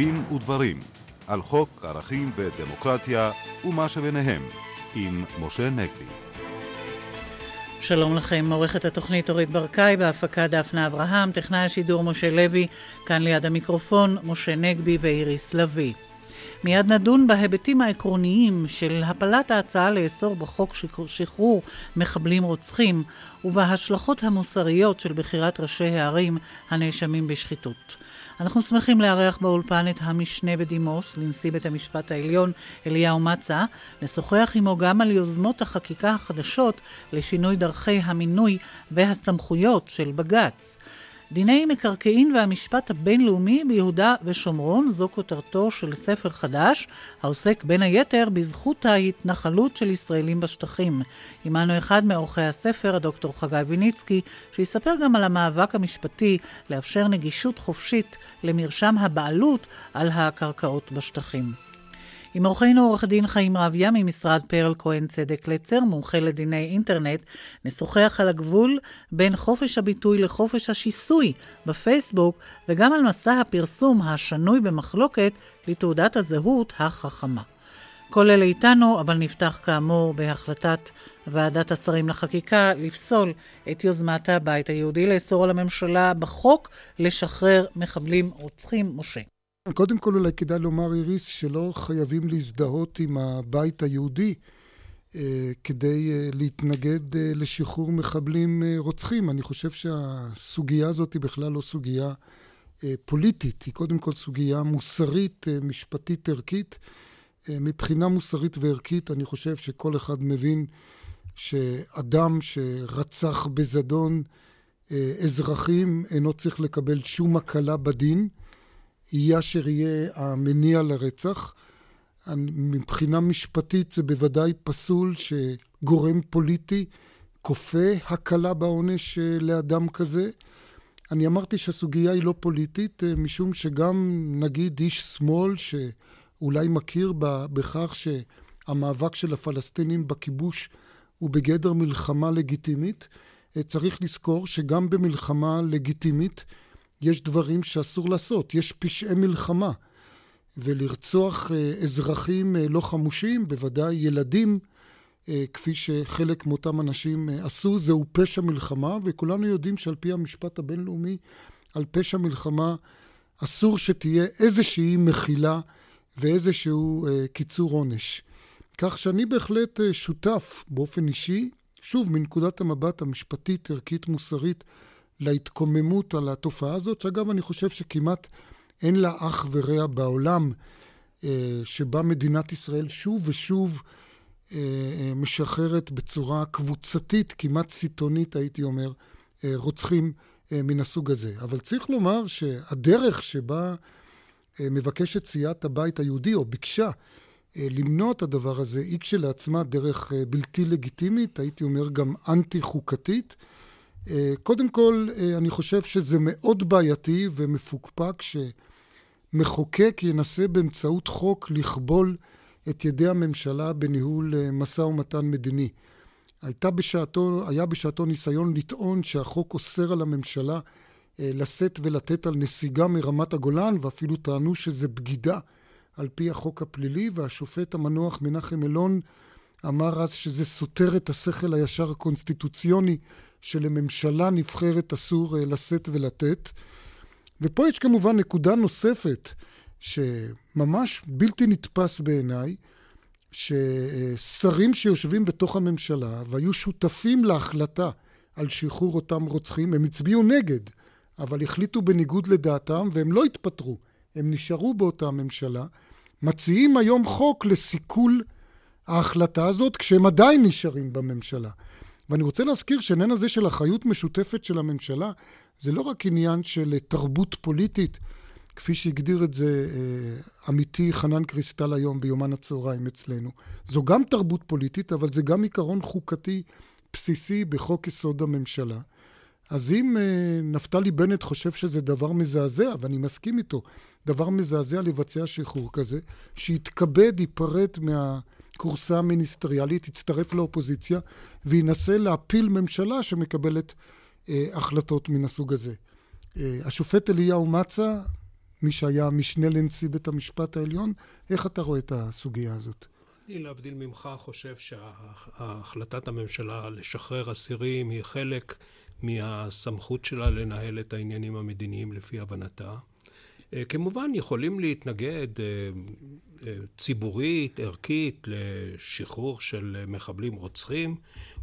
דין ודברים על חוק ערכים ודמוקרטיה ומה שביניהם עם משה נגבי. שלום לכם, עורכת התוכנית אורית ברקאי, בהפקה דפנה אברהם, טכנאי השידור משה לוי, כאן ליד המיקרופון משה נגבי ואיריס לביא. מיד נדון בהיבטים העקרוניים של הפלת ההצעה לאסור בחוק שחרור מחבלים רוצחים ובהשלכות המוסריות של בחירת ראשי הערים הנאשמים בשחיתות. אנחנו שמחים לארח באולפן את המשנה בדימוס לנשיא בית המשפט העליון אליהו מצה, לשוחח עמו גם על יוזמות החקיקה החדשות לשינוי דרכי המינוי והסמכויות של בג"ץ. דיני מקרקעין והמשפט הבינלאומי ביהודה ושומרון, זו כותרתו של ספר חדש, העוסק בין היתר בזכות ההתנחלות של ישראלים בשטחים. עמנו אחד מעורכי הספר, הדוקטור חגי ויניצקי, שיספר גם על המאבק המשפטי לאפשר נגישות חופשית למרשם הבעלות על הקרקעות בשטחים. עם אורחנו עורך דין חיים רביה ממשרד פרל כהן צדק לצר, מומחה לדיני אינטרנט, נשוחח על הגבול בין חופש הביטוי לחופש השיסוי בפייסבוק, וגם על מסע הפרסום השנוי במחלוקת לתעודת הזהות החכמה. כל אלה איתנו, אבל נפתח כאמור בהחלטת ועדת השרים לחקיקה לפסול את יוזמת הבית היהודי לאסור על הממשלה בחוק לשחרר מחבלים רוצחים. משה. קודם כל אולי כדאי לומר, איריס, שלא חייבים להזדהות עם הבית היהודי אה, כדי אה, להתנגד אה, לשחרור מחבלים אה, רוצחים. אני חושב שהסוגיה הזאת היא בכלל לא סוגיה אה, פוליטית, היא קודם כל סוגיה מוסרית, אה, משפטית, ערכית. אה, מבחינה מוסרית וערכית, אני חושב שכל אחד מבין שאדם שרצח בזדון אה, אזרחים אינו צריך לקבל שום הקלה בדין. יהיה אשר יהיה המניע לרצח. מבחינה משפטית זה בוודאי פסול שגורם פוליטי כופה הקלה בעונש אה, לאדם כזה. אני אמרתי שהסוגיה היא לא פוליטית, אה, משום שגם נגיד איש שמאל שאולי מכיר בכך שהמאבק של הפלסטינים בכיבוש הוא בגדר מלחמה לגיטימית, אה, צריך לזכור שגם במלחמה לגיטימית יש דברים שאסור לעשות, יש פשעי מלחמה. ולרצוח אה, אזרחים אה, לא חמושים, בוודאי ילדים, אה, כפי שחלק מאותם אנשים עשו, זהו פשע מלחמה, וכולנו יודעים שעל פי המשפט הבינלאומי, על פשע מלחמה אסור שתהיה איזושהי מחילה ואיזשהו קיצור עונש. כך שאני בהחלט שותף באופן אישי, שוב, מנקודת המבט המשפטית, ערכית, מוסרית, להתקוממות על התופעה הזאת, שאגב, אני חושב שכמעט אין לה אח ורע בעולם, אה, שבה מדינת ישראל שוב ושוב אה, אה, משחררת בצורה קבוצתית, כמעט סיטונית, הייתי אומר, רוצחים מן הסוג הזה. אבל צריך לומר שהדרך שבה מבקשת סיעת הבית היהודי, או ביקשה, למנוע את הדבר הזה, היא כשלעצמה דרך בלתי לגיטימית, הייתי אומר גם אנטי-חוקתית. אה, קודם כל, אה, אני חושב שזה מאוד בעייתי ומפוקפק שמחוקק ינסה באמצעות חוק לכבול את ידי הממשלה בניהול אה, משא ומתן מדיני. הייתה בשעתו, היה בשעתו ניסיון לטעון שהחוק אוסר על הממשלה לשאת ולתת על נסיגה מרמת הגולן, ואפילו טענו שזה בגידה על פי החוק הפלילי, והשופט המנוח מנחם אלון אמר אז שזה סותר את השכל הישר הקונסטיטוציוני שלממשלה נבחרת אסור אה, לשאת ולתת. ופה יש כמובן נקודה נוספת, שממש בלתי נתפס בעיניי, ששרים שיושבים בתוך הממשלה והיו שותפים להחלטה על שחרור אותם רוצחים, הם הצביעו נגד, אבל החליטו בניגוד לדעתם והם לא התפטרו, הם נשארו באותה ממשלה, מציעים היום חוק לסיכול ההחלטה הזאת כשהם עדיין נשארים בממשלה. ואני רוצה להזכיר שעניין הזה של אחריות משותפת של הממשלה, זה לא רק עניין של תרבות פוליטית, כפי שהגדיר את זה אה, עמיתי חנן קריסטל היום ביומן הצהריים אצלנו. זו גם תרבות פוליטית, אבל זה גם עיקרון חוקתי בסיסי בחוק יסוד הממשלה. אז אם אה, נפתלי בנט חושב שזה דבר מזעזע, ואני מסכים איתו, דבר מזעזע לבצע שחרור כזה, שיתכבד, ייפרד מה... כורסה המיניסטריאלית, יצטרף לאופוזיציה וינסה להפיל ממשלה שמקבלת אה, החלטות מן הסוג הזה. אה, השופט אליהו מצה מי שהיה המשנה לנשיא בית המשפט העליון. איך אתה רואה את הסוגיה הזאת? אני, להבדיל ממך, חושב שהחלטת הממשלה לשחרר אסירים היא חלק מהסמכות שלה לנהל את העניינים המדיניים לפי הבנתה. אה, כמובן יכולים להתנגד אה, אה, ציבורית, ערכית, לשחרור של מחבלים רוצחים.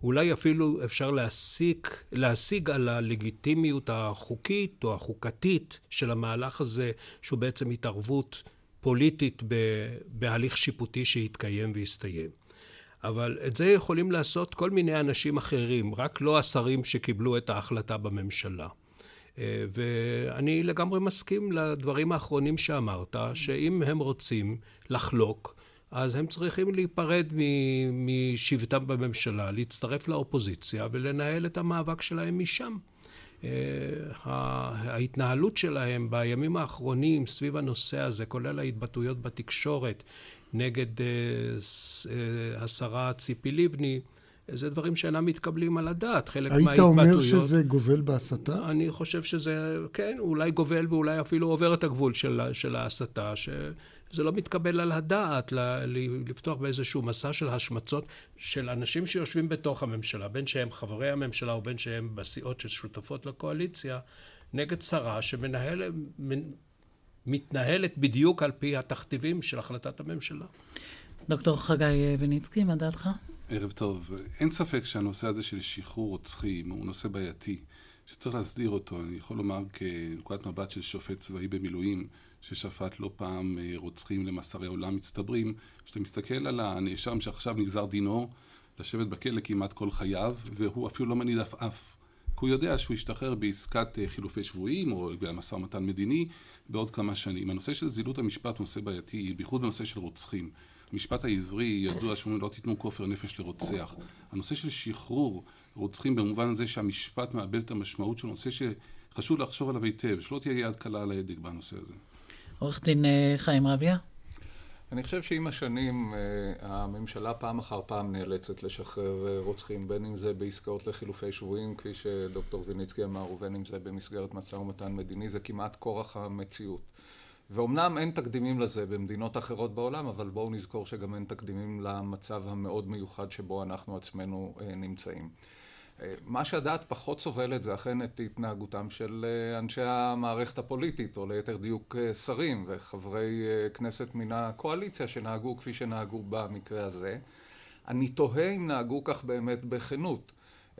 אולי אפילו אפשר להשיג, להשיג על הלגיטימיות החוקית או החוקתית של המהלך הזה, שהוא בעצם התערבות פוליטית בהליך שיפוטי שהתקיים והסתיים. אבל את זה יכולים לעשות כל מיני אנשים אחרים, רק לא השרים שקיבלו את ההחלטה בממשלה. אה, ואני לגמרי מסכים לדברים האחרונים שאמרת, שאם הם רוצים לחלוק, אז הם צריכים להיפרד משבטם בממשלה, להצטרף לאופוזיציה ולנהל את המאבק שלהם משם. אה, ההתנהלות שלהם בימים האחרונים סביב הנושא הזה, כולל ההתבטאויות בתקשורת נגד אה, השרה ציפי לבני, זה דברים שאינם מתקבלים על הדעת. חלק מההתבטאויות... היית אומר שזה גובל בהסתה? אני חושב שזה, כן, אולי גובל ואולי אפילו עובר את הגבול של, של ההסתה, שזה לא מתקבל על הדעת לפתוח באיזשהו מסע של השמצות של אנשים שיושבים בתוך הממשלה, בין שהם חברי הממשלה או בין שהם בסיעות ששותפות לקואליציה, נגד שרה שמנהלת... מתנהלת בדיוק על פי התכתיבים של החלטת הממשלה. דוקטור חגי וניצקי, מה דעתך? ערב טוב. אין ספק שהנושא הזה של שחרור רוצחים הוא נושא בעייתי, שצריך להסדיר אותו. אני יכול לומר כנקודת מבט של שופט צבאי במילואים, ששפט לא פעם אה, רוצחים למאסרי עולם מצטברים, כשאתה מסתכל על הנאשם שעכשיו נגזר דינו לשבת בכלא כמעט כל חייו, והוא אפילו לא מניד עפעף. כי הוא יודע שהוא ישתחרר בעסקת אה, חילופי שבויים או במשא ומתן מדיני בעוד כמה שנים. הנושא של זילות המשפט הוא נושא בעייתי, בייחוד בנושא של רוצחים. המשפט העברי ידוע שאומרים לא תיתנו כופר נפש לרוצח. הנושא של שחרור רוצחים במובן הזה שהמשפט מאבד את המשמעות של נושא שחשוב לחשוב עליו היטב, שלא תהיה יד קלה על ההדק בנושא הזה. עורך דין אה, חיים רביה. אני חושב שעם השנים אה, הממשלה פעם אחר פעם נאלצת לשחרר אה, רוצחים, בין אם זה בעסקאות לחילופי שבויים, כפי שדוקטור ויניצקי אמר, ובין אם זה במסגרת משא ומתן מדיני, זה כמעט כורח המציאות. ואומנם אין תקדימים לזה במדינות אחרות בעולם, אבל בואו נזכור שגם אין תקדימים למצב המאוד מיוחד שבו אנחנו עצמנו אה, נמצאים. אה, מה שהדעת פחות סובלת זה אכן את התנהגותם של אה, אנשי המערכת הפוליטית, או ליתר דיוק שרים וחברי כנסת מן הקואליציה שנהגו כפי שנהגו במקרה הזה. אני תוהה אם נהגו כך באמת בכנות.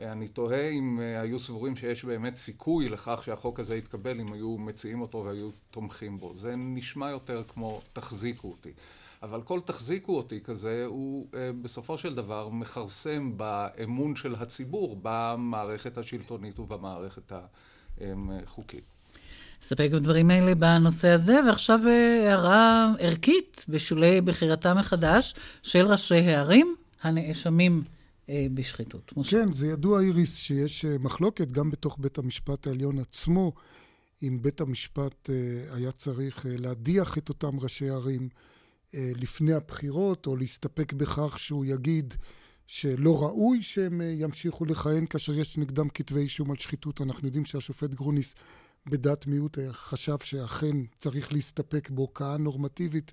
אני תוהה אם אה, היו סבורים שיש באמת סיכוי לכך שהחוק הזה יתקבל אם היו מציעים אותו והיו תומכים בו. זה נשמע יותר כמו תחזיקו אותי. אבל כל תחזיקו אותי כזה הוא אה, בסופו של דבר מכרסם באמון של הציבור במערכת השלטונית ובמערכת החוקית. נסתפק בדברים האלה בנושא הזה, ועכשיו אה, הערה ערכית בשולי בחירתם מחדש של ראשי הערים הנאשמים אה, בשחיתות. כן, זה ידוע, איריס, שיש אה, מחלוקת גם בתוך בית המשפט העליון עצמו, אם בית המשפט אה, היה צריך להדיח את אותם ראשי ערים לפני הבחירות, או להסתפק בכך שהוא יגיד שלא ראוי שהם ימשיכו לכהן כאשר יש נגדם כתבי אישום על שחיתות. אנחנו יודעים שהשופט גרוניס בדעת מיעוט חשב שאכן צריך להסתפק בהוקעה נורמטיבית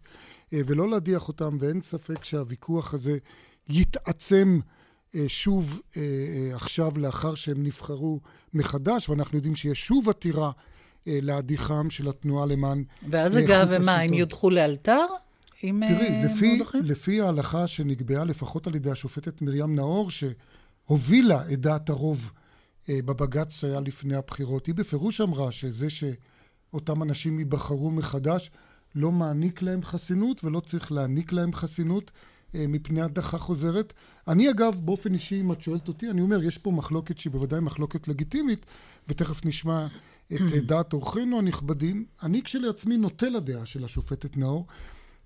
ולא להדיח אותם, ואין ספק שהוויכוח הזה יתעצם אה, שוב אה, אה, עכשיו לאחר שהם נבחרו מחדש, ואנחנו יודעים שיש שוב עתירה להדיחם של התנועה למען... ואז אגב, ומה, הם יודחו לאלתר? תראי, לפי, לפי ההלכה שנקבעה לפחות על ידי השופטת מרים נאור, שהובילה את דעת הרוב בבג"ץ שהיה לפני הבחירות, היא בפירוש אמרה שזה שאותם אנשים ייבחרו מחדש לא מעניק להם חסינות ולא צריך להעניק להם חסינות. אה, מפני הדחה חוזרת. אני אגב, באופן אישי, אם את שואלת אותי, אני אומר, יש פה מחלוקת שהיא בוודאי מחלוקת לגיטימית, ותכף נשמע את אה, דעת אורחינו הנכבדים. אני כשלעצמי נוטה לדעה של השופטת נאור,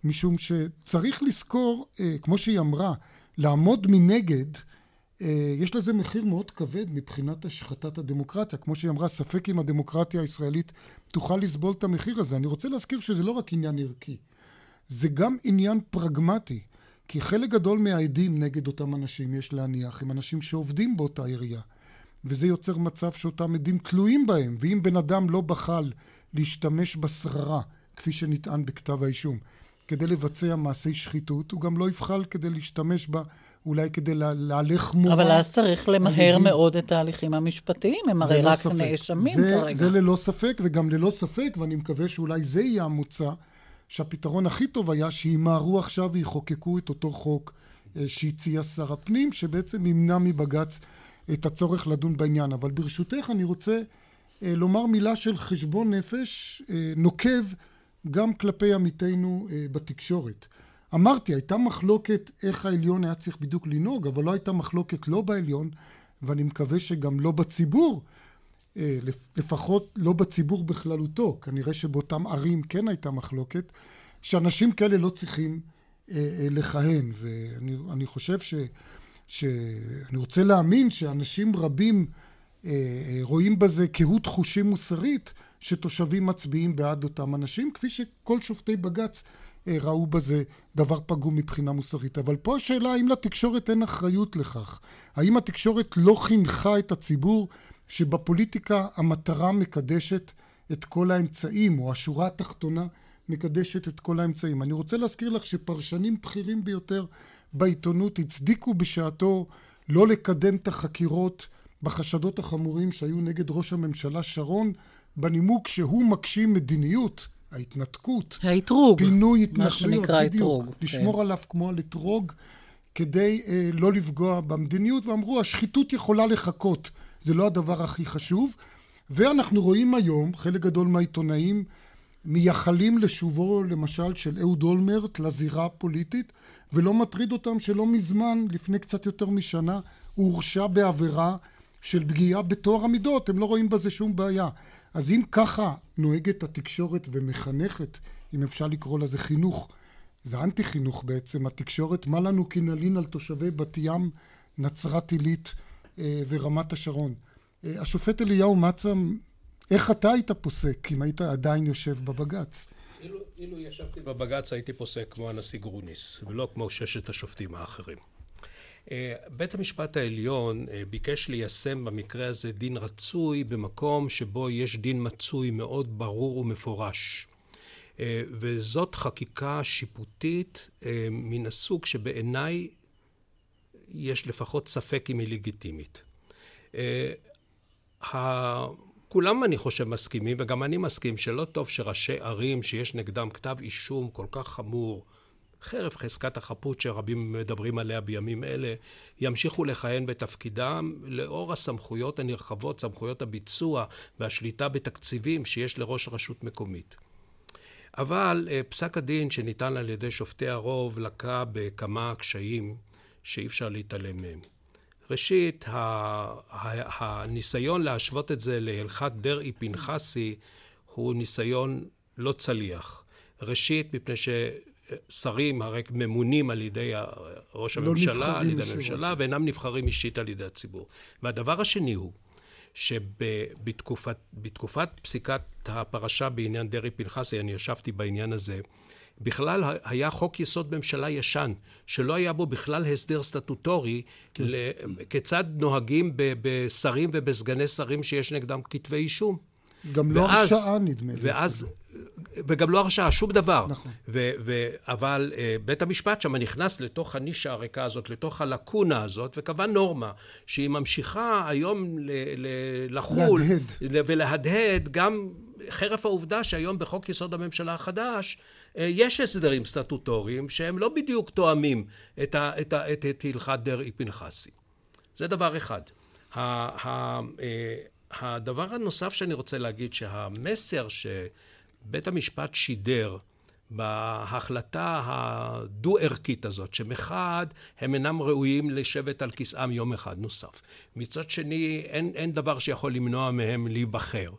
משום שצריך לזכור, אה, כמו שהיא אמרה, לעמוד מנגד, יש לזה מחיר מאוד כבד מבחינת השחתת הדמוקרטיה. כמו שהיא אמרה, ספק אם הדמוקרטיה הישראלית תוכל לסבול את המחיר הזה. אני רוצה להזכיר שזה לא רק עניין ערכי, זה גם עניין פרגמטי. כי חלק גדול מהעדים נגד אותם אנשים, יש להניח, הם אנשים שעובדים באותה עירייה. וזה יוצר מצב שאותם עדים תלויים בהם, ואם בן אדם לא בחל להשתמש בשררה כפי שנטען בכתב האישום. כדי לבצע מעשי שחיתות, הוא גם לא יבחל כדי להשתמש בה, אולי כדי להלך מורה. אבל אז צריך למהר מאוד את ההליכים המשפטיים, הם הרי רק ספק. נאשמים זה, כרגע. זה ללא ספק, וגם ללא ספק, ואני מקווה שאולי זה יהיה המוצא, שהפתרון הכי טוב היה שימהרו עכשיו ויחוקקו את אותו חוק אה, שהציע שר הפנים, שבעצם ימנע מבג"ץ את הצורך לדון בעניין. אבל ברשותך אני רוצה אה, לומר מילה של חשבון נפש אה, נוקב גם כלפי עמיתינו בתקשורת. אמרתי, הייתה מחלוקת איך העליון היה צריך בדיוק לנהוג, אבל לא הייתה מחלוקת לא בעליון, ואני מקווה שגם לא בציבור, לפחות לא בציבור בכללותו, כנראה שבאותם ערים כן הייתה מחלוקת, שאנשים כאלה לא צריכים לכהן, ואני חושב ש... שאני רוצה להאמין שאנשים רבים אה, אה, רואים בזה קהות חושים מוסרית שתושבים מצביעים בעד אותם אנשים, כפי שכל שופטי בג"ץ אה, ראו בזה דבר פגום מבחינה מוסרית. אבל פה השאלה האם לתקשורת אין אחריות לכך? האם התקשורת לא חינכה את הציבור שבפוליטיקה המטרה מקדשת את כל האמצעים, או השורה התחתונה מקדשת את כל האמצעים. אני רוצה להזכיר לך שפרשנים בכירים ביותר בעיתונות הצדיקו בשעתו לא לקדם את החקירות בחשדות החמורים שהיו נגד ראש הממשלה שרון, בנימוק שהוא מגשים מדיניות, ההתנתקות, האתרוג, פינוי התנחלויות, מה שנקרא אתרוג, כן. לשמור כן. עליו כמו על אתרוג, כדי אה, לא לפגוע במדיניות, ואמרו השחיתות יכולה לחכות, זה לא הדבר הכי חשוב. ואנחנו רואים היום, חלק גדול מהעיתונאים מייחלים לשובו למשל של אהוד אולמרט לזירה הפוליטית ולא מטריד אותם שלא מזמן, לפני קצת יותר משנה, הוא הורשע בעבירה של פגיעה בטוהר המידות, הם לא רואים בזה שום בעיה. אז אם ככה נוהגת התקשורת ומחנכת, אם אפשר לקרוא לזה חינוך, זה אנטי חינוך בעצם, התקשורת, מה לנו כי נלין על תושבי בת ים, נצרת עילית ורמת השרון. אה, השופט אליהו מצה איך אתה היית פוסק אם היית עדיין יושב בבג"ץ? אילו, אילו ישבתי בבג"ץ הייתי פוסק כמו הנשיא גרוניס ולא כמו ששת השופטים האחרים. אה, בית המשפט העליון אה, ביקש ליישם במקרה הזה דין רצוי במקום שבו יש דין מצוי מאוד ברור ומפורש. אה, וזאת חקיקה שיפוטית מן הסוג שבעיניי יש לפחות ספק אם היא לגיטימית. כולם אני חושב מסכימים, וגם אני מסכים, שלא טוב שראשי ערים שיש נגדם כתב אישום כל כך חמור, חרף חזקת החפות שרבים מדברים עליה בימים אלה, ימשיכו לכהן בתפקידם לאור הסמכויות הנרחבות, סמכויות הביצוע והשליטה בתקציבים שיש לראש רשות מקומית. אבל אה, פסק הדין שניתן על ידי שופטי הרוב לקה בכמה קשיים שאי אפשר להתעלם מהם. ראשית, הניסיון להשוות את זה להלכת דרעי פנחסי הוא ניסיון לא צליח. ראשית, מפני ששרים הרי ממונים על ידי ראש לא הממשלה, על ידי הממשלה, ואינם נבחרים אישית על ידי הציבור. והדבר השני הוא שבתקופת פסיקת הפרשה בעניין דרעי פנחסי, אני ישבתי בעניין הזה, בכלל היה חוק יסוד ממשלה ישן, שלא היה בו בכלל הסדר סטטוטורי, כן. כיצד נוהגים בשרים ובסגני שרים שיש נגדם כתבי אישום. גם לא ואז, הרשעה נדמה לי. ואז, וגם לא הרשעה, שום דבר. נכון. ו, ו, אבל uh, בית המשפט שם נכנס לתוך הנישה הריקה הזאת, לתוך הלקונה הזאת, וקבע נורמה שהיא ממשיכה היום ל, ל, לחול. להדהד. ולהדהד גם חרף העובדה שהיום בחוק יסוד הממשלה החדש אה, יש הסדרים סטטוטוריים שהם לא בדיוק תואמים את, ה, את, ה, את, את הלכת דרעי פנחסי. זה דבר אחד. ה, ה, אה, הדבר הנוסף שאני רוצה להגיד שהמסר שבית המשפט שידר בהחלטה הדו-ערכית הזאת, שמחד הם אינם ראויים לשבת על כיסאם יום אחד נוסף. מצד שני, אין, אין דבר שיכול למנוע מהם להיבחר.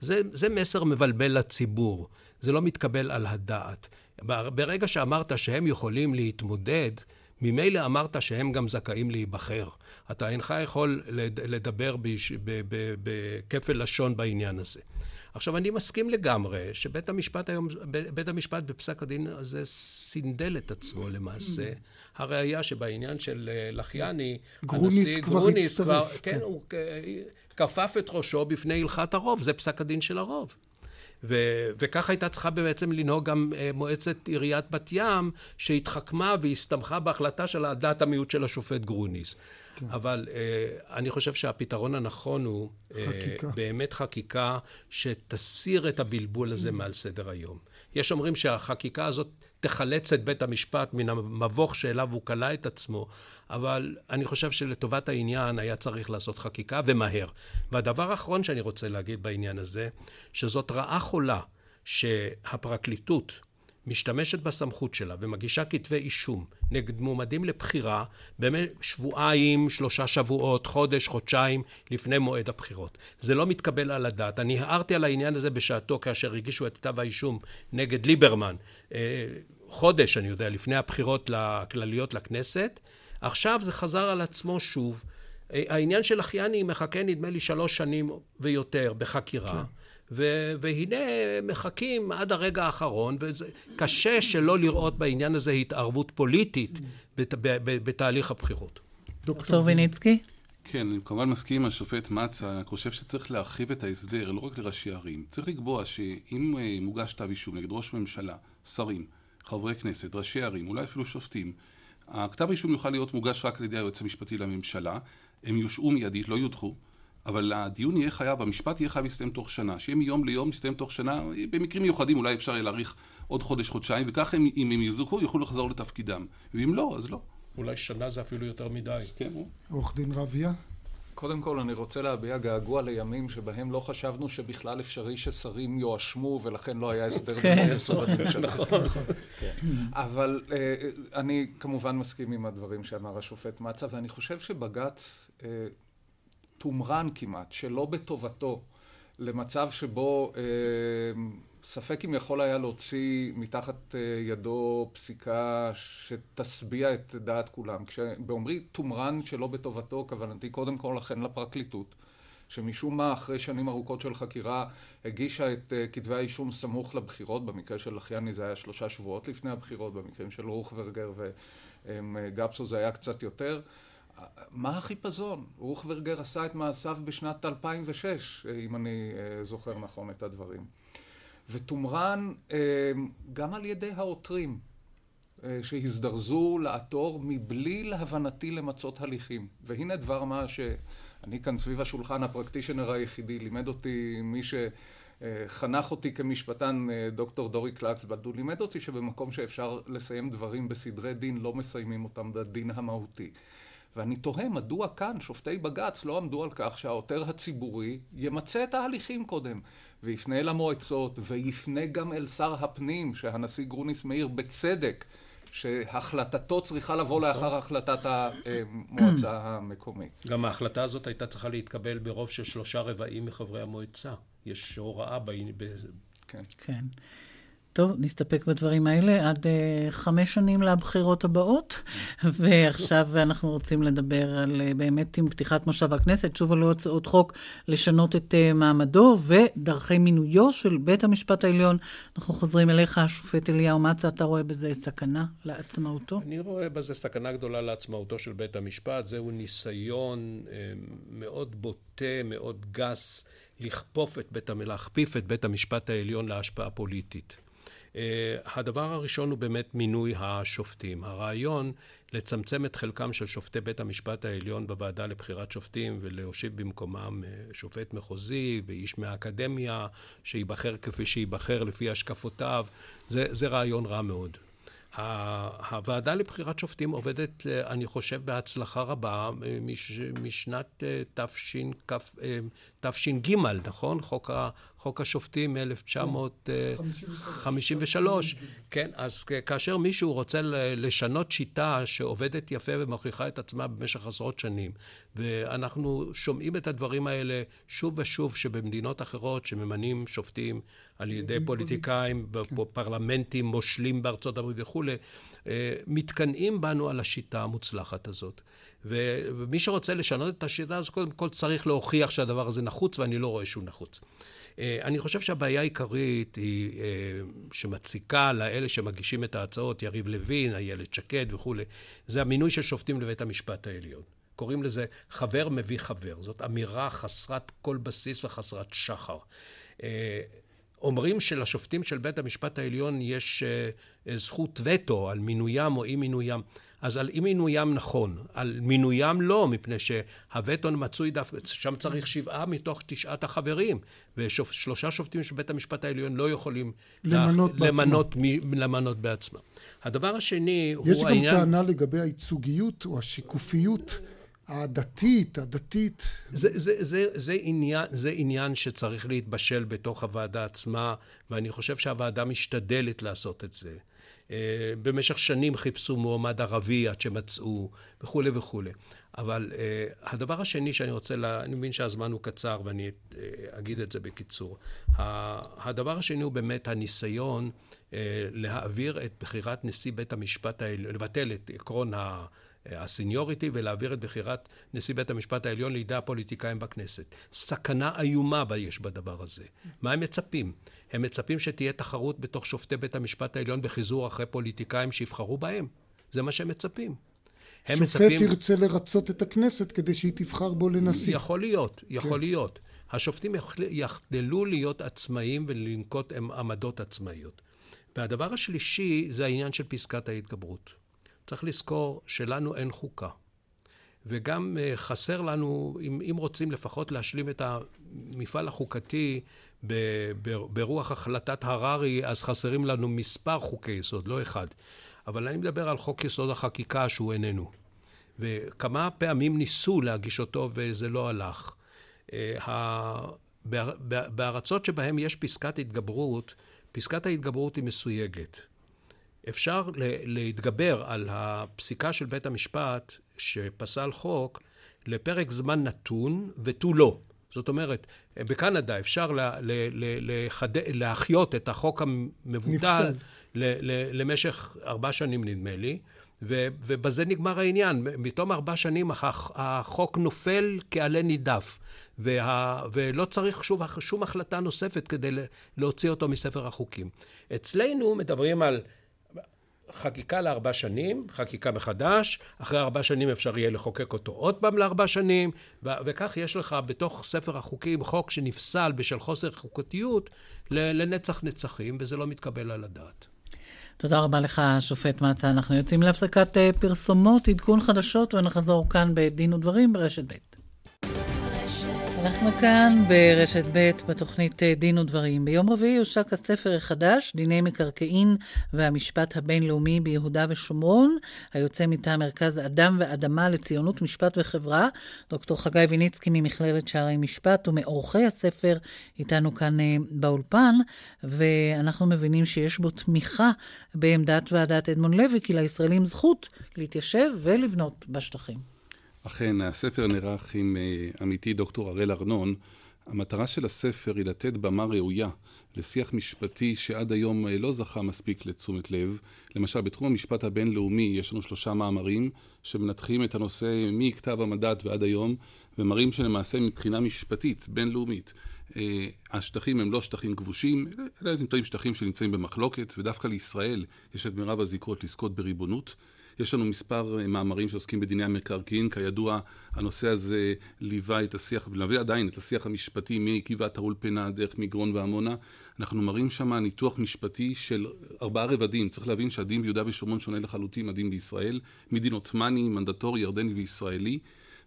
זה, זה מסר מבלבל לציבור. זה לא מתקבל על הדעת. ברגע שאמרת שהם יכולים להתמודד, ממילא אמרת שהם גם זכאים להיבחר. אתה אינך יכול לדבר בכפל לשון בעניין הזה. עכשיו, אני מסכים לגמרי שבית המשפט היום, בית המשפט בפסק הדין הזה סינדל את עצמו למעשה. הראיה שבעניין של אה, לחיאני, גרוניס כבר גרוניס כבר, כן, כן, הוא כפף את ראשו בפני הכרעת הרוב, זה פסק הדין של הרוב. ו- וכך הייתה צריכה בעצם לנהוג גם uh, מועצת עיריית בת ים, שהתחכמה והסתמכה בהחלטה של דעת המיעוט של השופט גרוניס. כן. אבל uh, אני חושב שהפתרון הנכון הוא חקיקה. Uh, באמת חקיקה שתסיר את הבלבול הזה mm. מעל סדר היום. יש אומרים שהחקיקה הזאת תחלץ את בית המשפט מן המבוך שאליו הוא כלא את עצמו, אבל אני חושב שלטובת העניין היה צריך לעשות חקיקה ומהר. והדבר האחרון שאני רוצה להגיד בעניין הזה, שזאת רעה חולה שהפרקליטות משתמשת בסמכות שלה ומגישה כתבי אישום נגד מועמדים לבחירה באמת שבועיים, שלושה שבועות, חודש, חודשיים לפני מועד הבחירות. זה לא מתקבל על הדעת. אני הערתי על העניין הזה בשעתו כאשר הגישו את כתב האישום נגד ליברמן, חודש, אני יודע, לפני הבחירות הכלליות לכנסת. עכשיו זה חזר על עצמו שוב. אה, העניין של אחייני מחכה נדמה לי שלוש שנים ויותר בחקירה. כן. ו- והנה מחכים עד הרגע האחרון, וקשה שלא לראות בעניין הזה התערבות פוליטית בת- ב- ב- בתהליך הבחירות. דוקטור ויניצקי? כן, אני כמובן מסכים עם השופט מצה, אני חושב שצריך להרחיב את ההסדר, לא רק לראשי ערים. צריך לקבוע שאם אה, מוגש כתב אישום נגד ראש ממשלה, שרים, חברי כנסת, ראשי ערים, אולי אפילו שופטים, הכתב האישום יוכל להיות מוגש רק על ידי היועץ המשפטי לממשלה, הם יושעו מיידית, לא יודחו, אבל הדיון יהיה חייב, המשפט יהיה חייב להסתיים תוך שנה, שיהיה מיום ליום מסתיים תוך שנה, במקרים מיוחדים אולי אפשר יהיה להאריך עוד חודש, חודשיים, וככה אם, אם הם יזוכו יוכלו לחזור לתפקידם, ואם לא, אז לא. אולי שנה זה אפילו יותר מדי. כן. עורך דין רביה? קודם כל אני רוצה להביע געגוע לימים שבהם לא חשבנו שבכלל אפשרי ששרים יואשמו ולכן לא היה הסדר כן, נכון. כן. אבל אה, אני כמובן מסכים עם הדברים שאמר השופט מצה ואני חושב שבג"ץ אה, תומרן כמעט, שלא בטובתו, למצב שבו אה, ספק אם יכול היה להוציא מתחת אה, ידו פסיקה שתשביע את דעת כולם. כשבאומרי תומרן שלא בטובתו, כוונתי קודם כל לכן לפרקליטות, שמשום מה אחרי שנים ארוכות של חקירה הגישה את אה, כתבי האישום סמוך לבחירות, במקרה של אחייני זה היה שלושה שבועות לפני הבחירות, במקרים של רוחברגר וגפסו זה היה קצת יותר. מה החיפזון? רוחברגר עשה את מעשיו בשנת 2006, אם אני זוכר נכון את הדברים. ותומרן גם על ידי העותרים שהזדרזו לעתור מבלי להבנתי למצות הליכים. והנה דבר מה שאני כאן סביב השולחן הפרקטישנר היחידי, לימד אותי מי שחנך אותי כמשפטן, דוקטור דורי קלצבד, הוא לימד אותי שבמקום שאפשר לסיים דברים בסדרי דין, לא מסיימים אותם בדין המהותי. ואני תוהה מדוע כאן שופטי בג"ץ לא עמדו על כך שהעותר הציבורי ימצה את ההליכים קודם ויפנה אל המועצות ויפנה גם אל שר הפנים שהנשיא גרוניס מאיר בצדק שהחלטתו צריכה לבוא לאחר החלטת המועצה המקומית. גם ההחלטה הזאת הייתה צריכה להתקבל ברוב של שלושה רבעים מחברי המועצה. יש הוראה ב... כן. כן. טוב, נסתפק בדברים האלה עד uh, חמש שנים לבחירות הבאות, ועכשיו אנחנו רוצים לדבר על uh, באמת עם פתיחת מושב הכנסת, שוב עלו הצעות חוק לשנות את uh, מעמדו ודרכי מינויו של בית המשפט העליון. אנחנו חוזרים אליך, השופט אליהו מצה, אתה רואה בזה סכנה לעצמאותו? אני רואה בזה סכנה גדולה לעצמאותו של בית המשפט. זהו ניסיון uh, מאוד בוטה, מאוד גס. לכפוף את בית, להכפיף את בית המשפט העליון להשפעה פוליטית. אה, הדבר הראשון הוא באמת מינוי השופטים. הרעיון לצמצם את חלקם של שופטי בית המשפט העליון בוועדה לבחירת שופטים ולהושיב במקומם אה, שופט מחוזי ואיש מהאקדמיה שייבחר כפי שייבחר לפי השקפותיו, זה, זה רעיון רע מאוד. הוועדה לבחירת שופטים עובדת, אה, אני חושב, בהצלחה רבה מש, משנת תש"ג, נכון? חוק, ה, חוק השופטים מ-1953. כן, אז כאשר מישהו רוצה לשנות שיטה שעובדת יפה ומוכיחה את עצמה במשך עשרות שנים, ואנחנו שומעים את הדברים האלה שוב ושוב, שבמדינות אחרות שממנים שופטים על ידי פוליטיקאים, בפרלמנטים, מושלים בארצות הברית וכולי, אה, מתקנאים בנו על השיטה המוצלחת הזאת. ומי שרוצה לשנות את השיטה הזאת, קודם כל צריך להוכיח שהדבר הזה נחוץ, ואני לא רואה שהוא נחוץ. אה, אני חושב שהבעיה העיקרית היא אה, שמציקה לאלה שמגישים את ההצעות, יריב לוין, איילת שקד וכולי, זה המינוי של שופטים לבית המשפט העליון. קוראים לזה חבר מביא חבר. זאת אמירה חסרת כל בסיס וחסרת שחר. אומרים שלשופטים של בית המשפט העליון יש זכות וטו על מינוים או אי מינוים. אז על אי מינוים נכון, על מינוים לא, מפני שהווטו מצוי דווקא, שם צריך שבעה מתוך תשעת החברים, ושלושה שופטים של בית המשפט העליון לא יכולים למנות, לה, למנות, מ, למנות בעצמם. הדבר השני הוא העניין... יש גם טענה לגבי הייצוגיות או השיקופיות. הדתית, הדתית. זה, זה, זה, זה, עניין, זה עניין שצריך להתבשל בתוך הוועדה עצמה, ואני חושב שהוועדה משתדלת לעשות את זה. אה, במשך שנים חיפשו מועמד ערבי עד שמצאו, וכולי וכולי. אבל uh, הדבר השני שאני רוצה, לה, אני מבין שהזמן הוא קצר ואני uh, אגיד את זה בקיצור. הדבר השני הוא באמת הניסיון להעביר את בחירת נשיא בית המשפט העליון, לבטל את עקרון ה... הסניוריטי ולהעביר את בחירת נשיא בית המשפט העליון לידי הפוליטיקאים בכנסת. סכנה איומה יש בדבר הזה. מה הם מצפים? הם מצפים שתהיה תחרות בתוך שופטי בית המשפט העליון בחיזור אחרי פוליטיקאים שיבחרו בהם. זה מה שהם מצפים. הם שופט מצפים... ירצה לרצות את הכנסת כדי שהיא תבחר בו לנשיא. יכול להיות, יכול כן. להיות. השופטים יחדלו להיות עצמאים ולנקוט עמדות עצמאיות. והדבר השלישי זה העניין של פסקת ההתגברות. צריך לזכור שלנו אין חוקה. וגם אה, חסר לנו, אם, אם רוצים לפחות להשלים את המפעל החוקתי ברוח החלטת הררי, אז חסרים לנו מספר חוקי יסוד, לא אחד. אבל אני מדבר על חוק יסוד החקיקה שהוא איננו. וכמה פעמים ניסו להגיש אותו וזה לא הלך. אה, בארצות שבהן יש פסקת התגברות, פסקת ההתגברות היא מסויגת. אפשר להתגבר על הפסיקה של בית המשפט שפסל חוק לפרק זמן נתון ותו לא. זאת אומרת, בקנדה אפשר לה, לה, לה, לחד... להחיות את החוק המבוטל למשך ארבע שנים נדמה לי, ו, ובזה נגמר העניין. מתום ארבע שנים החוק נופל כעלה נידף, וה, ולא צריך שוב, שום החלטה נוספת כדי להוציא אותו מספר החוקים. אצלנו מדברים על חקיקה לארבע שנים, חקיקה מחדש, אחרי ארבע שנים אפשר יהיה לחוקק אותו עוד פעם לארבע שנים, ו- וכך יש לך בתוך ספר החוקים חוק שנפסל בשל חוסר חוקתיות לנצח נצחים, וזה לא מתקבל על הדעת. תודה רבה לך, שופט מצה. אנחנו יוצאים להפסקת אה, פרסומות, עדכון חדשות, ונחזור כאן בדין ודברים ברשת ב'. אנחנו כאן ברשת ב' בתוכנית אה, דין ודברים. ביום רביעי הושק הספר החדש, דיני מקרקעין והמשפט הבינלאומי ביהודה ושומרון, היוצא מטעם מרכז אדם ואדמה לציונות, משפט וחברה, דוקטור חגי ויניצקי ממכללת שערי משפט ומעורכי הספר איתנו כאן אה, באולפן, ואנחנו מבינים שיש בו תמיכה בעמדת ועדת אדמונד לוי, כי לישראלים זכות להתיישב ולבנות בשטחים. אכן, הספר נערך עם אה, עמיתי דוקטור הראל ארנון. המטרה של הספר היא לתת במה ראויה לשיח משפטי שעד היום אה, לא זכה מספיק לתשומת לב. למשל, בתחום המשפט הבינלאומי יש לנו שלושה מאמרים שמנתחים את הנושא מכתב המדד ועד היום, ומראים שלמעשה מבחינה משפטית בינלאומית אה, השטחים הם לא שטחים כבושים, אלא נמצאים שטחים שנמצאים במחלוקת, ודווקא לישראל יש את מירב הזיקות לזכות בריבונות. יש לנו מספר אה, מאמרים שעוסקים בדיני המקרקעין, כידוע הנושא הזה ליווה את השיח, ולווה עדיין את השיח המשפטי מגבעת האולפנה דרך מגרון ועמונה. אנחנו מראים שם ניתוח משפטי של ארבעה רבדים. צריך להבין שהדין ביהודה ושומרון שונה לחלוטין מהדין בישראל, מדין עות'מאני, מנדטורי, ירדני וישראלי.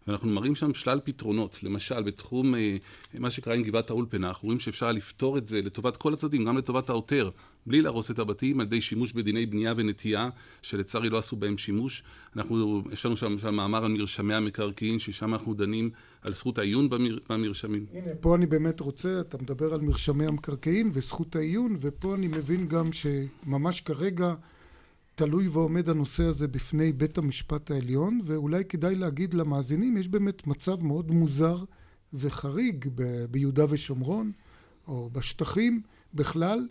ואנחנו מראים שם שלל פתרונות. למשל, בתחום אה, מה שקרה עם גבעת האולפנה, אנחנו רואים שאפשר לפתור את זה לטובת כל הצדדים, גם לטובת העותר, בלי להרוס את הבתים, על ידי שימוש בדיני בנייה ונטייה, שלצערי לא עשו בהם שימוש. אנחנו, יש לנו שם למשל מאמר על מרשמי המקרקעין, ששם אנחנו דנים על זכות העיון במר, במרשמים. הנה, פה אני באמת רוצה, אתה מדבר על מרשמי המקרקעין וזכות העיון, ופה אני מבין גם שממש כרגע... תלוי ועומד הנושא הזה בפני בית המשפט העליון, ואולי כדאי להגיד למאזינים, יש באמת מצב מאוד מוזר וחריג ב- ביהודה ושומרון, או בשטחים בכלל,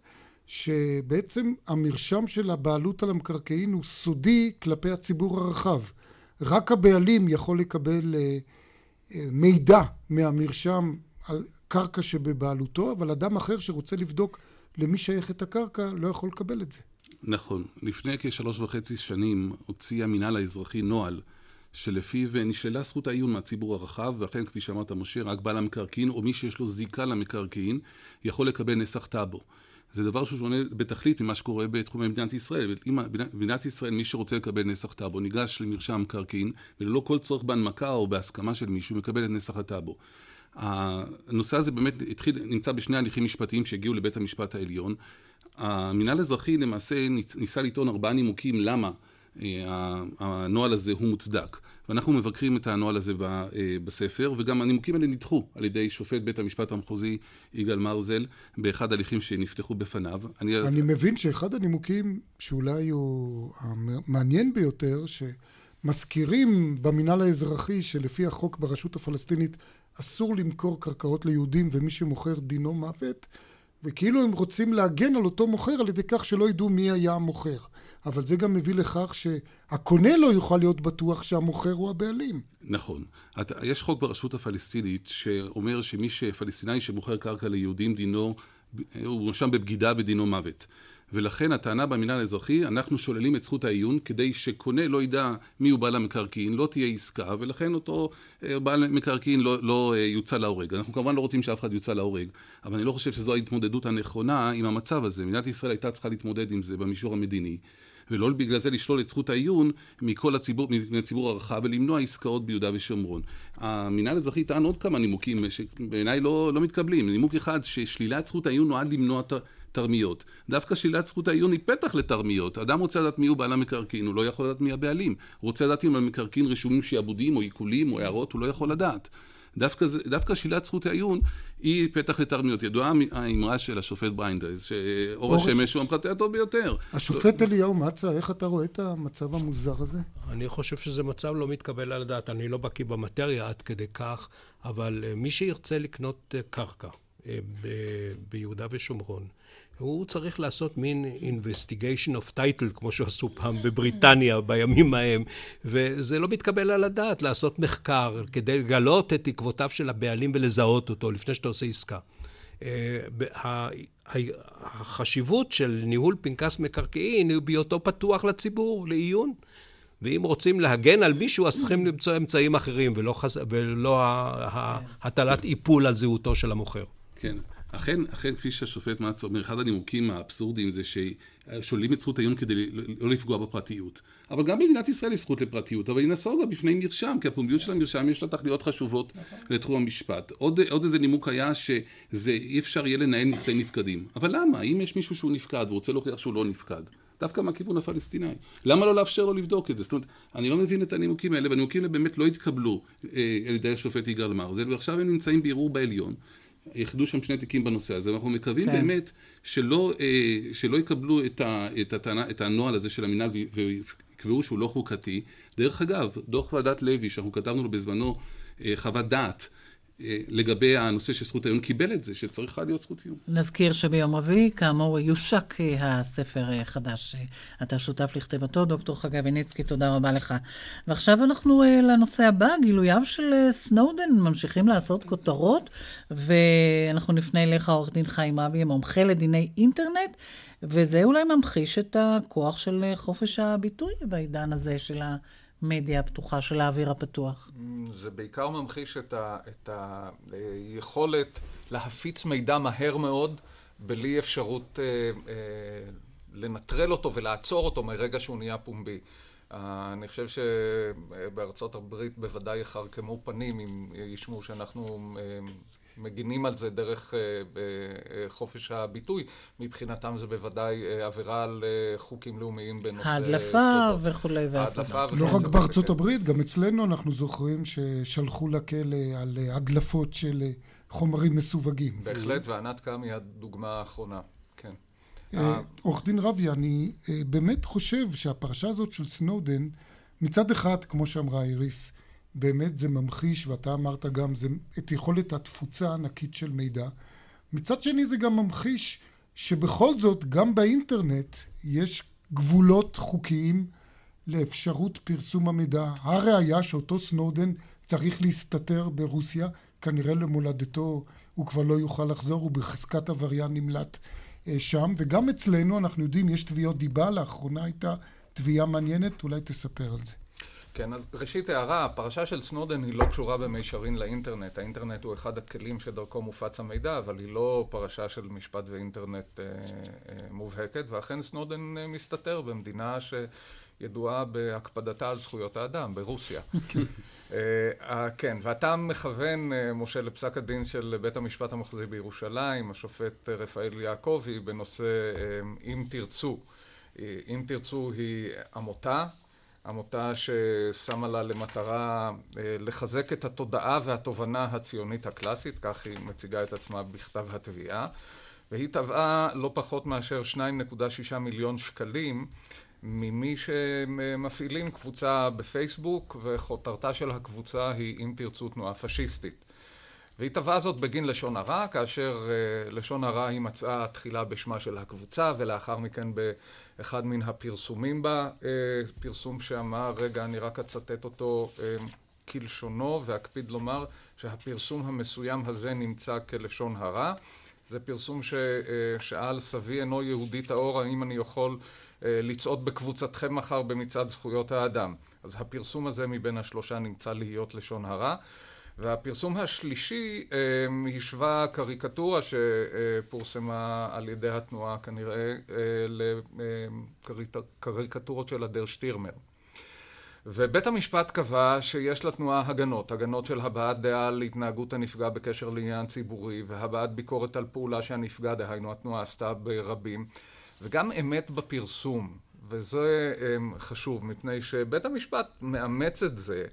שבעצם המרשם של הבעלות על המקרקעין הוא סודי כלפי הציבור הרחב. רק הבעלים יכול לקבל אה, אה, מידע מהמרשם על קרקע שבבעלותו, אבל אדם אחר שרוצה לבדוק למי שייכת הקרקע לא יכול לקבל את זה. נכון. לפני כשלוש וחצי שנים הוציא המינהל האזרחי נוהל שלפיו נשללה זכות העיון מהציבור הרחב, ואכן, כפי שאמרת, משה, רק בעל המקרקעין, או מי שיש לו זיקה למקרקעין, יכול לקבל נסח טאבו. זה דבר שהוא שונה בתכלית ממה שקורה בתחומי מדינת ישראל. במדינת ישראל, מי שרוצה לקבל נסח טאבו, ניגש למרשם המקרקעין, וללא כל צורך בהנמקה או בהסכמה של מישהו, מקבל את נסח הטאבו. הנושא הזה באמת התחיל, נמצא בשני הליכים משפטיים שהגיעו לבית המשפט העליון. המינהל האזרחי למעשה ניסה לטעון ארבעה נימוקים למה אה, הנוהל הזה הוא מוצדק. ואנחנו מבקרים את הנוהל הזה אה, בספר, וגם הנימוקים האלה נדחו על ידי שופט בית המשפט המחוזי יגאל מרזל באחד ההליכים שנפתחו בפניו. אני, אני מבין שאחד הנימוקים שאולי הוא המעניין ביותר, שמזכירים במינהל האזרחי שלפי החוק ברשות הפלסטינית אסור למכור קרקעות ליהודים ומי שמוכר דינו מוות, וכאילו הם רוצים להגן על אותו מוכר על ידי כך שלא ידעו מי היה המוכר. אבל זה גם מביא לכך שהקונה לא יוכל להיות בטוח שהמוכר הוא הבעלים. נכון. יש חוק ברשות הפלסטינית שאומר שמי שפלסטיני שמוכר קרקע ליהודים דינו, הוא מואשם בבגידה ודינו מוות. ולכן הטענה במינהל האזרחי, אנחנו שוללים את זכות העיון כדי שקונה לא ידע מי הוא בעל המקרקעין, לא תהיה עסקה, ולכן אותו אה, בעל מקרקעין לא, לא אה, יוצא להורג. אנחנו כמובן לא רוצים שאף אחד יוצא להורג, אבל אני לא חושב שזו ההתמודדות הנכונה עם המצב הזה. מדינת ישראל הייתה צריכה להתמודד עם זה במישור המדיני. ולא בגלל זה לשלול את זכות העיון מכל הציבור, מהציבור הרחב ולמנוע עסקאות ביהודה ושומרון. המינהל האזרחי טען עוד כמה נימוקים שבעיניי לא, לא מתקבלים. נימוק אחד, ששלילת זכות העיון נועד למנוע תרמיות. דווקא שלילת זכות העיון היא פתח לתרמיות. אדם רוצה לדעת מי הוא בעל המקרקעין, הוא לא יכול לדעת מי הבעלים. הוא רוצה לדעת אם המקרקעין רשומים שעבודים או עיקולים או הערות, הוא לא יכול לדעת. דווקא, דווקא שלילת זכות העיון היא פתח לתרמיות. ידועה האמרה של השופט ברנדייס, שאור השמש הוא המחטא הטוב ביותר. השופט אליהו מצה, איך אתה רואה את המצב המוזר הזה? אני חושב שזה מצב לא מתקבל על הדעת. אני לא בקיא במטריה עד כדי כך, אבל אה, מי שירצה לקנות אה, קרקע ביהודה ושומרון, הוא צריך לעשות מין investigation of title, כמו שעשו פעם בבריטניה בימים ההם, וזה לא מתקבל על הדעת לעשות מחקר כדי לגלות את עקבותיו של הבעלים ולזהות אותו לפני שאתה עושה עסקה. אה, החשיבות של ניהול פנקס מקרקעין היא בהיותו פתוח לציבור, לעיון. ואם רוצים להגן על מישהו, אז צריכים למצוא אמצעים אחרים, ולא, חז... ולא הטלת איפול על זהותו של המוכר. כן. אכן, אכן, כפי שהשופט מצ אומר, אחד הנימוקים האבסורדיים זה ששוללים את זכות העיון כדי לא לפגוע בפרטיות. אבל גם במדינת ישראל יש זכות לפרטיות, אבל היא נסוגה בפני מרשם, כי הפומביות של המרשם יש לה תכליות חשובות לתחום המשפט. עוד, עוד איזה נימוק היה שזה אי אפשר יהיה לנהל נכסי נפקדים. אבל למה? אם יש מישהו שהוא נפקד ורוצה להוכיח שהוא לא נפקד, דווקא מהכיוון הפלסטיני. למה לא לאפשר לו לבדוק את זה? זאת אומרת, אני לא מבין את הנימוקים האלה, והנימוקים האלה באמת לא התקבלו אה, על ידי השופט יגאל מרזל, ועכשיו הם נמצאים בערעור בעליון. יחדו שם שני תיקים בנושא הזה, ואנחנו מקווים כן. באמת שלא, אה, שלא יקבלו את, ה, את, הטענה, את הנוהל הזה של המינהל ויקבעו שהוא לא חוקתי. דרך אגב, דוח ועדת לוי, שאנחנו כתבנו לו בזמנו אה, חוות דעת, לגבי הנושא של זכות העיון, קיבל את זה, שצריכה להיות זכות עיון. נזכיר שביום רביעי, כאמור, יושק הספר החדש. אתה שותף לכתיבתו, דוקטור חגי ויניצקי, תודה רבה לך. ועכשיו אנחנו לנושא הבא, גילוייו של סנודן ממשיכים לעשות כותרות, ואנחנו נפנה אליך, עורך דין חיים רבי, מומחה לדיני אינטרנט, וזה אולי ממחיש את הכוח של חופש הביטוי בעידן הזה של ה... המדיה הפתוחה של האוויר הפתוח? זה בעיקר ממחיש את, ה, את היכולת להפיץ מידע מהר מאוד, בלי אפשרות אה, אה, לנטרל אותו ולעצור אותו מרגע שהוא נהיה פומבי. אה, אני חושב שבארצות הברית בוודאי יחרקמו פנים אם ישמעו שאנחנו אה, מגינים על זה דרך אה, אה, חופש הביטוי. מבחינתם זה בוודאי אה, עבירה על חוקים לאומיים בנושא... ההדלפה וכולי וההדלפה. לא רק בארצות הברית, גם אצלנו אנחנו זוכרים ששלחו לכלא על הדלפות של חומרים מסווגים. בהחלט, וענת קם היא הדוגמה האחרונה, כן. עורך דין רבי, אני באמת חושב שהפרשה הזאת של סנודן, מצד אחד, כמו שאמרה איריס, באמת זה ממחיש, ואתה אמרת גם, זה את יכולת התפוצה הענקית של מידע. מצד שני זה גם ממחיש שבכל זאת, גם באינטרנט יש גבולות חוקיים לאפשרות פרסום המידע. הראיה שאותו סנודן צריך להסתתר ברוסיה, כנראה למולדתו הוא כבר לא יוכל לחזור, הוא בחזקת עבריין נמלט אה, שם. וגם אצלנו, אנחנו יודעים, יש תביעות דיבה, לאחרונה הייתה תביעה מעניינת, אולי תספר על זה. כן, אז ראשית הערה, הפרשה של סנודן היא לא קשורה במישרין לאינטרנט. האינטרנט הוא אחד הכלים שדרכו מופץ המידע, אבל היא לא פרשה של משפט ואינטרנט אה, אה, מובהקת, ואכן סנודן אה, מסתתר במדינה שידועה בהקפדתה על זכויות האדם, ברוסיה. אה, כן, ואתה מכוון, אה, משה, לפסק הדין של בית המשפט המחוזי בירושלים, השופט רפאל יעקבי, בנושא אה, אם תרצו. אם תרצו היא עמותה עמותה ששמה לה למטרה אה, לחזק את התודעה והתובנה הציונית הקלאסית, כך היא מציגה את עצמה בכתב התביעה, והיא תבעה לא פחות מאשר 2.6 מיליון שקלים ממי שמפעילים קבוצה בפייסבוק, וכותרתה של הקבוצה היא אם תרצו תנועה פשיסטית. והיא תבעה זאת בגין לשון הרע, כאשר uh, לשון הרע היא מצאה תחילה בשמה של הקבוצה, ולאחר מכן באחד מן הפרסומים בה, uh, פרסום שאמר, רגע, אני רק אצטט אותו uh, כלשונו, ואקפיד לומר שהפרסום המסוים הזה נמצא כלשון הרע. זה פרסום ששאל, סבי אינו יהודי טהור, האם אני יכול לצעוד בקבוצתכם מחר במצעד זכויות האדם. אז הפרסום הזה מבין השלושה נמצא להיות לשון הרע. והפרסום השלישי אמ, השווה קריקטורה שפורסמה על ידי התנועה כנראה אה, לקריקטורות של הדר שטירמר. ובית המשפט קבע שיש לתנועה הגנות, הגנות של הבעת דעה על התנהגות הנפגע בקשר לעניין ציבורי והבעת ביקורת על פעולה שהנפגע, דהיינו התנועה עשתה ברבים, וגם אמת בפרסום, וזה אמ, חשוב מפני שבית המשפט מאמץ את זה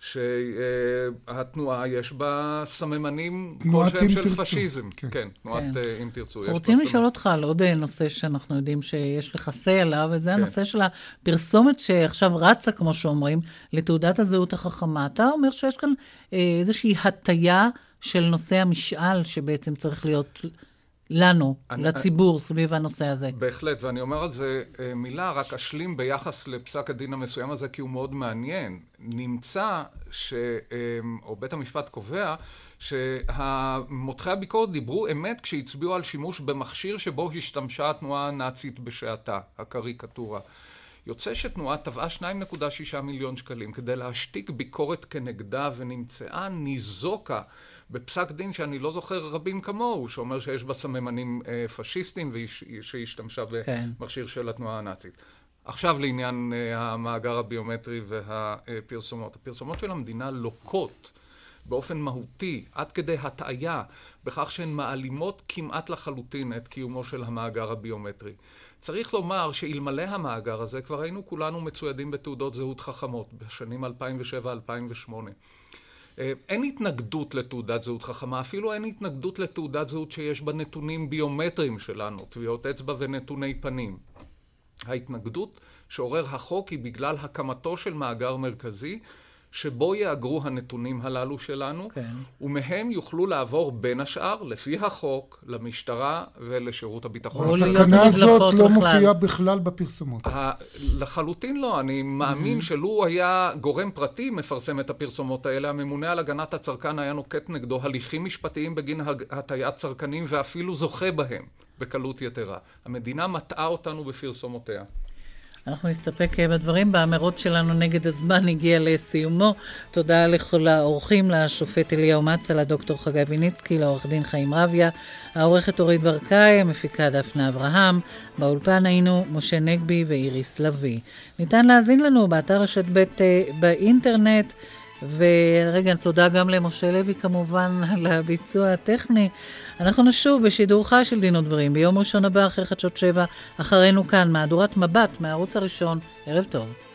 שהתנועה יש בה סממנים כלשהם של פשיזם. כן, כן תנועת כן. אה, אם תרצו. אנחנו רוצים לשאול אותך על עוד אה, נושא שאנחנו יודעים שיש לך say עליו, וזה כן. הנושא של הפרסומת שעכשיו רצה, כמו שאומרים, לתעודת הזהות החכמה. אתה אומר שיש כאן אה, איזושהי הטיה של נושא המשאל שבעצם צריך להיות... לנו, אני, לציבור, אני, סביב הנושא הזה. בהחלט, ואני אומר על זה אה, מילה, רק אשלים ביחס לפסק הדין המסוים הזה, כי הוא מאוד מעניין. נמצא, ש, אה, או בית המשפט קובע, שמותחי הביקורת דיברו אמת כשהצביעו על שימוש במכשיר שבו השתמשה התנועה הנאצית בשעתה, הקריקטורה. יוצא שתנועה תבעה 2.6 מיליון שקלים כדי להשתיק ביקורת כנגדה ונמצאה ניזוקה בפסק דין שאני לא זוכר רבים כמוהו, שאומר שיש בה סממנים אה, פשיסטיים ושהשתמשה כן. במכשיר של התנועה הנאצית. עכשיו לעניין אה, המאגר הביומטרי והפרסומות. הפרסומות של המדינה לוקות באופן מהותי, עד כדי הטעיה, בכך שהן מעלימות כמעט לחלוטין את קיומו של המאגר הביומטרי. צריך לומר שאלמלא המאגר הזה כבר היינו כולנו מצוידים בתעודות זהות חכמות בשנים 2007-2008. אה, אין התנגדות לתעודת זהות חכמה, אפילו אין התנגדות לתעודת זהות שיש בה נתונים ביומטריים שלנו, טביעות אצבע ונתוני פנים. ההתנגדות שעורר החוק היא בגלל הקמתו של מאגר מרכזי שבו יאגרו הנתונים הללו שלנו, כן. ומהם יוכלו לעבור בין השאר, לפי החוק, למשטרה ולשירות הביטחון. הסכנה הזאת לא מופיעה בכלל בפרסומות. לחלוטין לא. אני מאמין mm-hmm. שלו היה גורם פרטי מפרסם את הפרסומות האלה, הממונה על הגנת הצרכן היה נוקט נגדו הליכים משפטיים בגין הטיית צרכנים, ואפילו זוכה בהם בקלות יתרה. המדינה מטעה אותנו בפרסומותיה. אנחנו נסתפק אה, בדברים. באמירות שלנו נגד הזמן הגיע לסיומו. תודה לכל האורחים, לשופט אליהו מצה, לדוקטור חגי ויניצקי, לעורך דין חיים רביה, העורכת אורית ברקאי, המפיקה דפנה אברהם. באולפן היינו משה נגבי ואיריס לביא. ניתן להאזין לנו באתר רשת ב' אה, באינטרנט. ורגע, תודה גם למשה לוי כמובן על הביצוע הטכני. אנחנו נשוב בשידור חי של דין ודברים ביום ראשון הבא אחרי חדשות שבע, אחרינו כאן, מהדורת מבט מהערוץ הראשון. ערב טוב.